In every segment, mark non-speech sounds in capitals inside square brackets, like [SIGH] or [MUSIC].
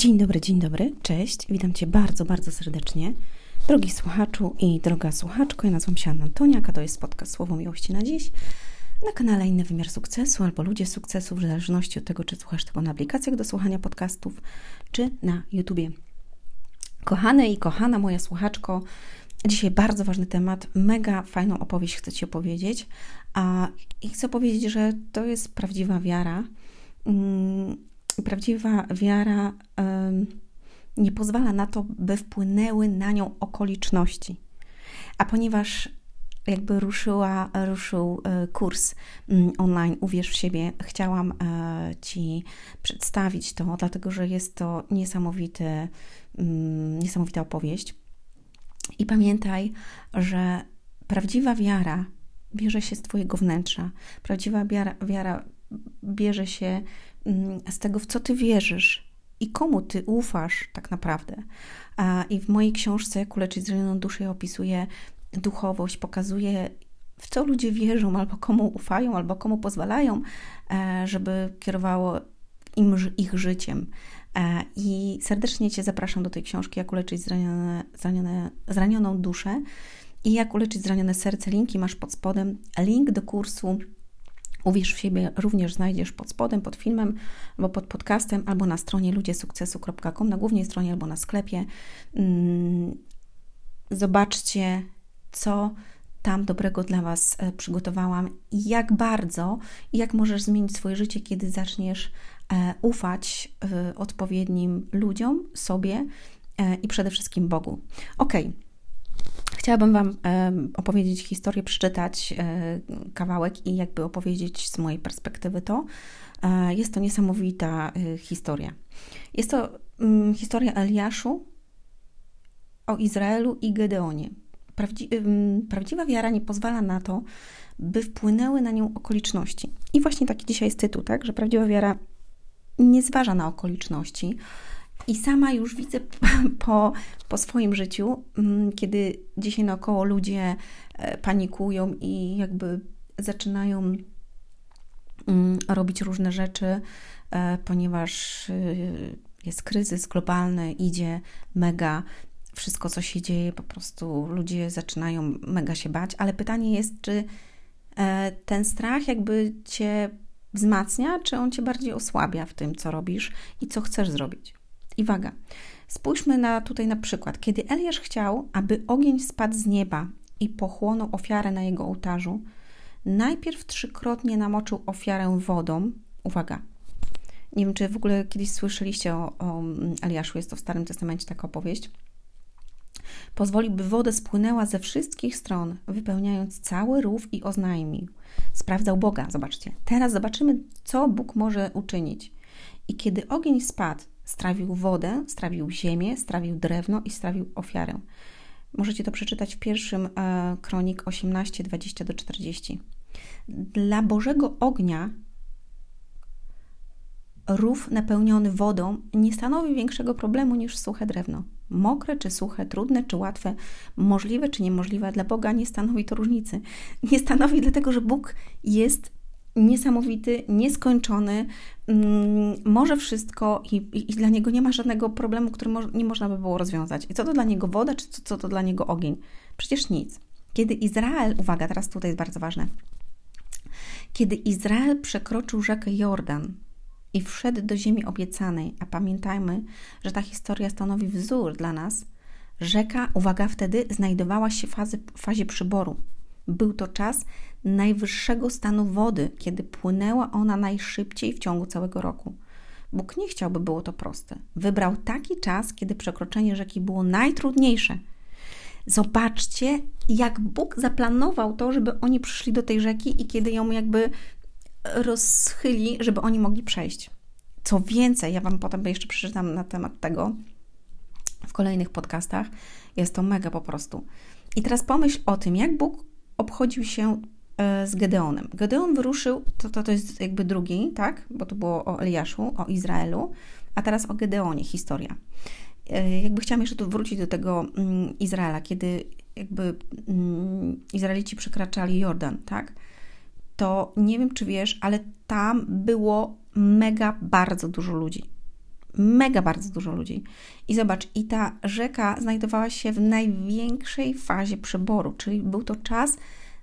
Dzień dobry, dzień dobry, cześć. Witam Cię bardzo, bardzo serdecznie. Drogi słuchaczu i droga słuchaczko, ja nazywam się Anna a to jest podcast Słowo Miłości na dziś na kanale Inny Wymiar Sukcesu albo Ludzie Sukcesu, w zależności od tego, czy słuchasz tego na aplikacjach do słuchania podcastów, czy na YouTubie. Kochany i kochana moja słuchaczko, dzisiaj bardzo ważny temat, mega fajną opowieść chcę Ci opowiedzieć a, i chcę powiedzieć, że to jest prawdziwa wiara. Prawdziwa wiara nie pozwala na to, by wpłynęły na nią okoliczności. A ponieważ jakby ruszyła, ruszył e, kurs mm, online Uwierz w siebie, chciałam e, Ci przedstawić to, dlatego że jest to niesamowity, mm, niesamowita opowieść. I pamiętaj, że prawdziwa wiara bierze się z Twojego wnętrza. Prawdziwa wiara, wiara bierze się z tego, w co ty wierzysz i komu ty ufasz tak naprawdę. I w mojej książce Jak uleczyć zranioną duszę opisuję duchowość, pokazuję w co ludzie wierzą, albo komu ufają, albo komu pozwalają, e, żeby kierowało im ich życiem. E, I serdecznie Cię zapraszam do tej książki Jak uleczyć zranione, zranione, zranioną duszę i Jak uleczyć zranione serce. Linki masz pod spodem. Link do kursu Uwierz w siebie również znajdziesz pod spodem, pod filmem, albo pod podcastem, albo na stronie ludziesukcesu.com, na głównej stronie albo na sklepie. Mm, zobaczcie, co tam dobrego dla Was e, przygotowałam i jak bardzo i jak możesz zmienić swoje życie, kiedy zaczniesz e, ufać e, odpowiednim ludziom, sobie i przede wszystkim Bogu. Ok. Chciałabym Wam opowiedzieć historię, przeczytać e, kawałek i jakby opowiedzieć z mojej perspektywy to. E, jest to niesamowita e, historia. Jest to mm, historia Eliaszu o Izraelu i Gedeonie. Prawdzi prawdziwa wiara nie pozwala na to, by wpłynęły na nią okoliczności. I właśnie taki dzisiaj jest tytuł, tak? Że prawdziwa wiara nie zważa na okoliczności, i sama już widzę [LAUGHS] po, po swoim życiu, mm, kiedy dzisiaj naokoło ludzie e, panikują i jakby zaczynają mm, robić różne rzeczy, e, ponieważ y, jest kryzys globalny, idzie mega, wszystko co się dzieje, po prostu ludzie zaczynają mega się bać, ale pytanie jest, czy e, ten strach jakby cię wzmacnia, czy on cię bardziej osłabia w tym, co robisz i co chcesz zrobić. I waga. Spójrzmy na tutaj na przykład. Kiedy Eliasz chciał, aby ogień spadł z nieba i pochłonął ofiarę na jego ołtarzu, najpierw trzykrotnie namoczył ofiarę wodą. Uwaga. Nie wiem, czy w ogóle kiedyś słyszeliście o, o Eliaszu, jest to w Starym Testamencie taka opowieść. Pozwolił, by woda spłynęła ze wszystkich stron, wypełniając cały rów i oznajmił. Sprawdzał Boga, zobaczcie. Teraz zobaczymy, co Bóg może uczynić. I kiedy ogień spadł, Strawił wodę, strawił ziemię, strawił drewno i strawił ofiarę. Możecie to przeczytać w pierwszym e, kronik 18, 20 do 40. Dla Bożego ognia rów napełniony wodą nie stanowi większego problemu niż suche drewno. Mokre czy suche, trudne czy łatwe, możliwe czy niemożliwe, dla Boga nie stanowi to różnicy. Nie stanowi dlatego, że Bóg jest niesamowity, nieskończony, mm, może wszystko i, i, dla niego nie ma żadnego problemu, który mo nie można by było rozwiązać. I co to dla niego woda, czy co, co to dla niego ogień? Przecież nic. Kiedy Izrael, uwaga, teraz tutaj jest bardzo ważne, kiedy Izrael przekroczył rzekę Jordan i wszedł do ziemi obiecanej, a pamiętajmy, że ta historia stanowi wzór dla nas, rzeka, uwaga, wtedy znajdowała się w fazie, w fazie przyboru. Był to czas najwyższego stanu wody, kiedy płynęła ona najszybciej w ciągu całego roku. Bóg nie chciał, by było to proste. Wybrał taki czas, kiedy przekroczenie rzeki było najtrudniejsze. Zobaczcie, jak Bóg zaplanował to, żeby oni przyszli do tej rzeki i kiedy ją jakby rozchyli, żeby oni mogli przejść. Co więcej, ja Wam potem jeszcze przeczytam na temat tego w kolejnych podcastach. Jest to mega po prostu. I teraz pomyśl o tym, jak Bóg obchodził się e, z Gedeonem. Gedeon wyruszył, to, to, to jest jakby drugi, tak? Bo to było o Eliaszu, o Izraelu, a teraz o Gedeonie historia. E, jakby chciałam jeszcze tu wrócić do tego mm, Izraela, kiedy jakby mm, Izraelici przekraczali Jordan, tak? To nie wiem, czy wiesz, ale tam było mega bardzo dużo ludzi. Mega bardzo dużo ludzi. I zobacz, i ta rzeka znajdowała się w największej fazie przeboru, czyli był to czas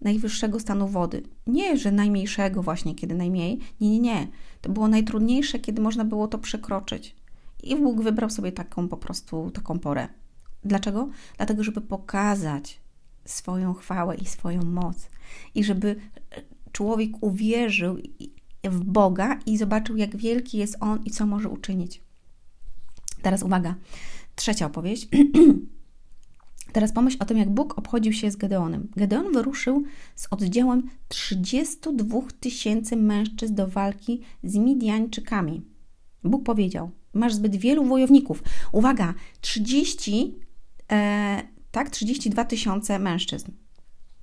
najwyższego stanu wody. Nie, że najmniejszego właśnie, kiedy najmniej. Nie, nie, nie. To było najtrudniejsze, kiedy można było to przekroczyć. I Bóg wybrał sobie taką po prostu, taką porę. Dlaczego? Dlatego, żeby pokazać swoją chwałę i swoją moc. I żeby człowiek uwierzył w Boga i zobaczył, jak wielki jest On i co może uczynić. Teraz uwaga, trzecia opowieść. [CLEARS THROAT] Teraz pomyśl o tym, jak Bóg obchodził się z Gedeonem. Gedeon wyruszył z oddziałem 32 tysięcy mężczyzn do walki z Midianczykami. Bóg powiedział: Masz zbyt wielu wojowników. Uwaga, 30, e, tak, 32 tysiące mężczyzn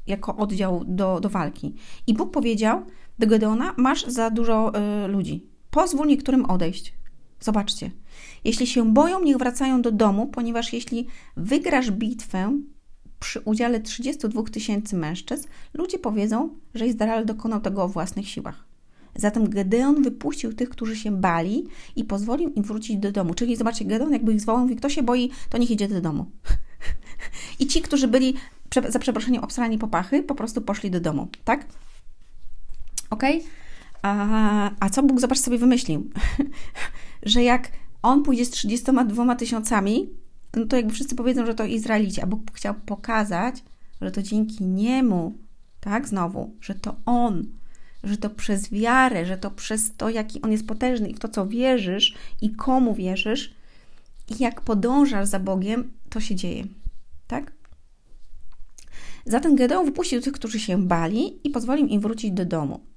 jako oddział do, do walki. I Bóg powiedział do Gedeona: Masz za dużo e, ludzi. Pozwól niektórym odejść. Zobaczcie. Jeśli się boją, niech wracają do domu, ponieważ jeśli wygrasz bitwę przy udziale 32 tysięcy mężczyzn, ludzie powiedzą, że Izrael dokonał tego o własnych siłach. Zatem Gedeon wypuścił tych, którzy się bali i pozwolił im wrócić do domu. Czyli zobaczcie, Gedeon jakby ich zwołał, mówi, kto się boi, to niech idzie do domu. [LAUGHS] I ci, którzy byli, za przeproszeniem, obsrani popachy, po prostu poszli do domu, tak? Ok? A, a co Bóg, zobacz, sobie wymyślił? [LAUGHS] że jak on pójdzie z 32 tysiącami, no to jakby wszyscy powiedzą, że to Izraelici, a Bóg chciał pokazać, że to dzięki niemu, tak, znowu, że to on, że to przez wiarę, że to przez to, jaki on jest potężny i w to, co wierzysz i komu wierzysz, i jak podążasz za Bogiem, to się dzieje, tak? Zatem Gedeon wypuścił tych, którzy się bali i pozwolił im wrócić do domu.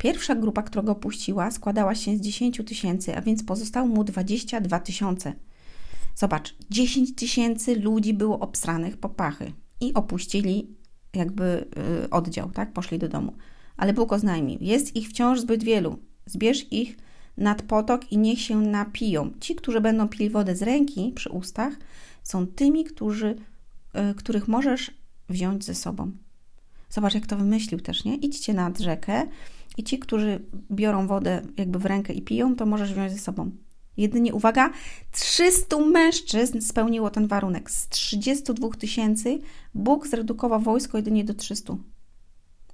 Pierwsza grupa, która go puściła, składała się z 10 tysięcy, a więc pozostało mu 22 tysiące. Zobacz, 10 tysięcy ludzi było obsranych po pachy i opuścili jakby y, oddział, tak? Poszli do domu. Ale Bóg oznajmił, jest ich wciąż zbyt wielu. Zbierz ich nad potok i niech się napiją. Ci, którzy będą pili wodę z ręki przy ustach, są tymi, którzy, y, których możesz wziąć ze sobą. Zobacz, jak to wymyślił też, nie? Idźcie nad rzekę, i ci, którzy biorą wodę jakby w rękę i piją, to możesz wziąć ze sobą. Jedynie, uwaga, 300 mężczyzn spełniło ten warunek. Z 32 tysięcy Bóg zredukował wojsko jedynie do 300,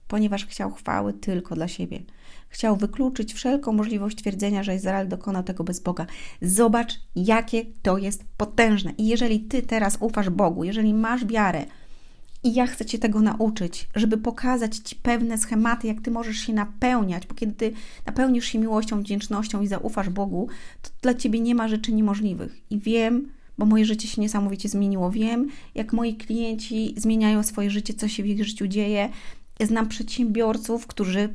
ponieważ chciał chwały tylko dla siebie. Chciał wykluczyć wszelką możliwość twierdzenia, że Izrael dokonał tego bez Boga. Zobacz, jakie to jest potężne. I jeżeli ty teraz ufasz Bogu, jeżeli masz wiarę, i ja chcę Cię tego nauczyć, żeby pokazać Ci pewne schematy, jak Ty możesz się napełniać, bo kiedy Ty napełnisz się miłością, wdzięcznością i zaufasz Bogu, to dla Ciebie nie ma rzeczy niemożliwych. I wiem, bo moje życie się niesamowicie zmieniło. Wiem, jak moi klienci zmieniają swoje życie, co się w ich życiu dzieje. Znam przedsiębiorców, którzy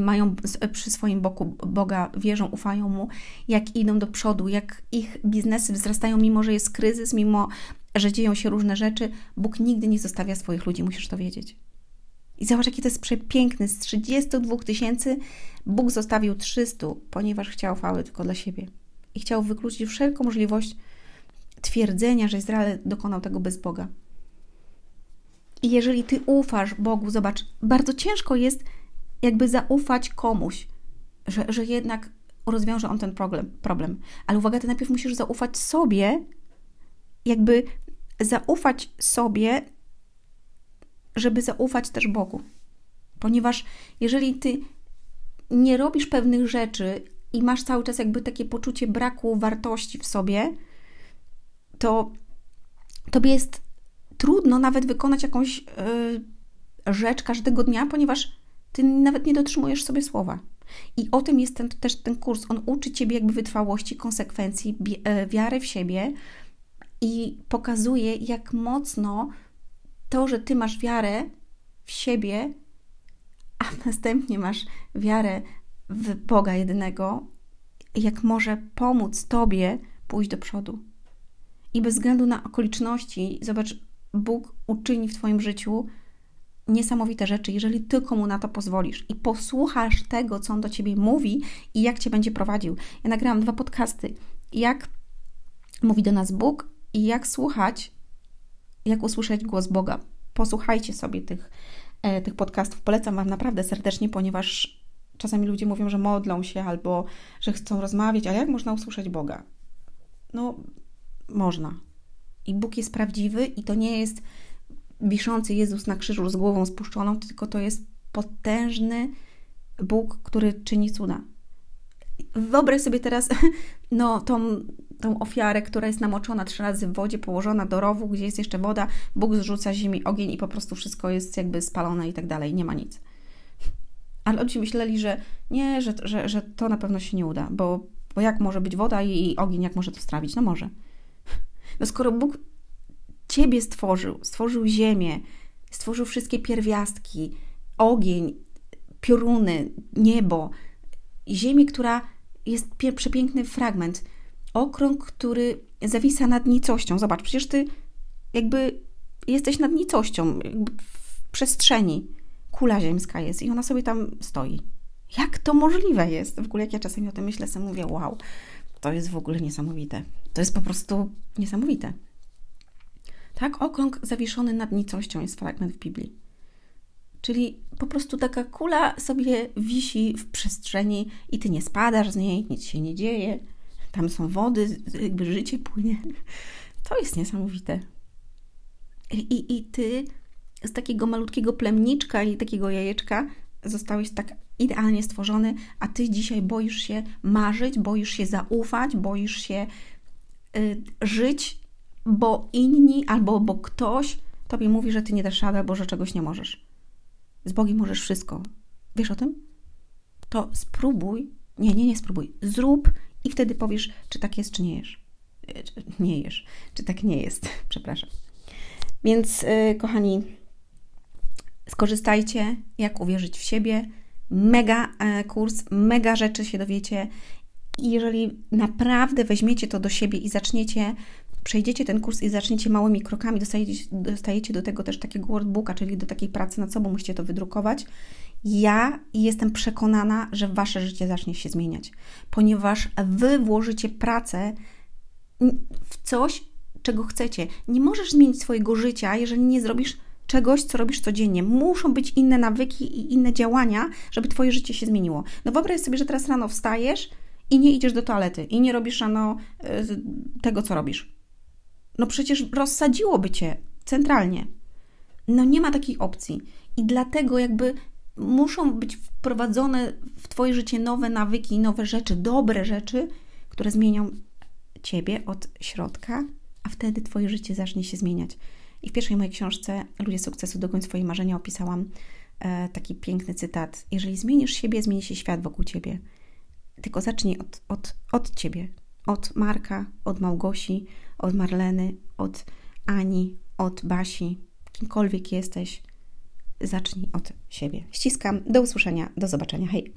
mają przy swoim boku Boga, wierzą, ufają Mu, jak idą do przodu, jak ich biznesy wzrastają, mimo że jest kryzys, mimo że dzieją się różne rzeczy. Bóg nigdy nie zostawia swoich ludzi, musisz to wiedzieć. I zobacz, jaki to jest przepiękny. Z 32 tysięcy Bóg zostawił 300, ponieważ chciał chwały tylko dla siebie. I chciał wykluczyć wszelką możliwość twierdzenia, że Izrael dokonał tego bez Boga. I jeżeli ty ufasz Bogu, zobacz, bardzo ciężko jest jakby zaufać komuś, że, że jednak rozwiąże on ten problem, problem. Ale uwaga, ty najpierw musisz zaufać sobie, jakby zaufać sobie, żeby zaufać też Bogu. Ponieważ jeżeli ty nie robisz pewnych rzeczy i masz cały czas jakby takie poczucie braku wartości w sobie, to tobie jest trudno nawet wykonać jakąś yy, rzecz każdego dnia, ponieważ ty nawet nie dotrzymujesz sobie słowa. I o tym jest ten, też ten kurs. On uczy ciebie jakby wytrwałości, konsekwencji, e, wiary w siebie, i pokazuje, jak mocno to, że ty masz wiarę w siebie, a [LAUGHS] następnie masz wiarę w Boga jedynego, jak może pomóc tobie pójść do przodu. I bez względu na okoliczności, zobacz, Bóg uczyni w Twoim życiu niesamowite rzeczy, jeżeli tylko mu na to pozwolisz i posłuchasz tego, co on do ciebie mówi i jak cię będzie prowadził. Ja nagrałam dwa podcasty. Jak mówi do nas Bóg i jak słuchać, jak usłyszeć głos Boga. Posłuchajcie sobie tych, e, tych podcastów. Polecam Wam naprawdę serdecznie, ponieważ czasami ludzie mówią, że modlą się albo że chcą rozmawiać, ale jak można usłyszeć Boga? No, można. I Bóg jest prawdziwy i to nie jest wiszący Jezus na krzyżu z głową spuszczoną, tylko to jest potężny Bóg, który czyni cuda. Wyobraź sobie teraz [LAUGHS] no, tą, tą ofiarę, która jest namoczona trzy razy w wodzie, położona do rowu, gdzie jest jeszcze woda, Bóg zrzuca ziemi ogień i po prostu wszystko jest jakby spalone i tak dalej, nie ma nic. Ale oni myśleli, że nie, że, że, że to na pewno się nie uda, bo, bo jak może być woda i, i ogień, jak może to strawić? No może. [LAUGHS] No skoro Bóg Ciebie stworzył, stworzył ziemię, stworzył wszystkie pierwiastki, ogień, pioruny, niebo, ziemię, która jest przepiękny fragment, okrąg, który zawisa nad nicością. Zobacz, przecież Ty jakby jesteś nad nicością, w przestrzeni. Kula ziemska jest i ona sobie tam stoi. Jak to możliwe jest? W ogóle jak ja czasami o tym myślę, sobie mówię, wow, to jest w ogóle niesamowite. To jest po prostu niesamowite. Tak, okrąg zawieszony nad nicością jest fragment w Biblii. Czyli po prostu taka kula sobie wisi w przestrzeni i ty nie spadasz z niej, nic się nie dzieje. Tam są wody, jakby życie płynie. [LAUGHS] To jest niesamowite. I, i ty z takiego malutkiego plemniczka i takiego jajeczka zostałeś tak idealnie stworzony, a ty dzisiaj boisz się marzyć, boisz się zaufać, boisz się y, żyć bo inni albo bo ktoś tobie mówi, że ty nie dasz rady albo że czegoś nie możesz. Z Bogiem możesz wszystko. Wiesz o tym? To spróbuj, nie, nie, nie spróbuj, zrób i wtedy powiesz, czy tak jest, czy nie jesz. E, nie jesz, czy tak nie jest, [LAUGHS] przepraszam. Więc, yy, kochani, skorzystajcie, jak uwierzyć w siebie. Mega e, kurs, mega rzeczy się dowiecie. I jeżeli naprawdę weźmiecie to do siebie i zaczniecie przejdziecie ten kurs i zaczniecie małymi krokami, dostajecie, dostajecie do tego też takiego workbooka, czyli do takiej pracy nad sobą, musicie to wydrukować. Ja jestem przekonana, że wasze życie zacznie się zmieniać, ponieważ wy włożycie pracę w coś, czego chcecie. Nie możesz zmienić swojego życia, jeżeli nie zrobisz czegoś, co robisz codziennie. Muszą być inne nawyki i inne działania, żeby twoje życie się zmieniło. No wyobraź sobie, że teraz rano wstajesz i nie idziesz do toalety i nie robisz rano y, tego, co robisz no przecież rozsadziłoby cię centralnie. No nie ma takiej opcji. I dlatego jakby muszą być wprowadzone w Twoje życie nowe nawyki, nowe rzeczy, dobre rzeczy, które zmienią Ciebie od środka, a wtedy Twoje życie zacznie się zmieniać. I w pierwszej mojej książce Ludzie sukcesu dogoń swoje marzenia opisałam e, taki piękny cytat. Jeżeli zmienisz siebie, zmieni się świat wokół Ciebie. Tylko zacznij od, od, od Ciebie, od Marka, od Małgosi, od Marleny, od Ani, od Basi, kimkolwiek jesteś, zacznij od siebie. Ściskam, do usłyszenia, do zobaczenia, hej!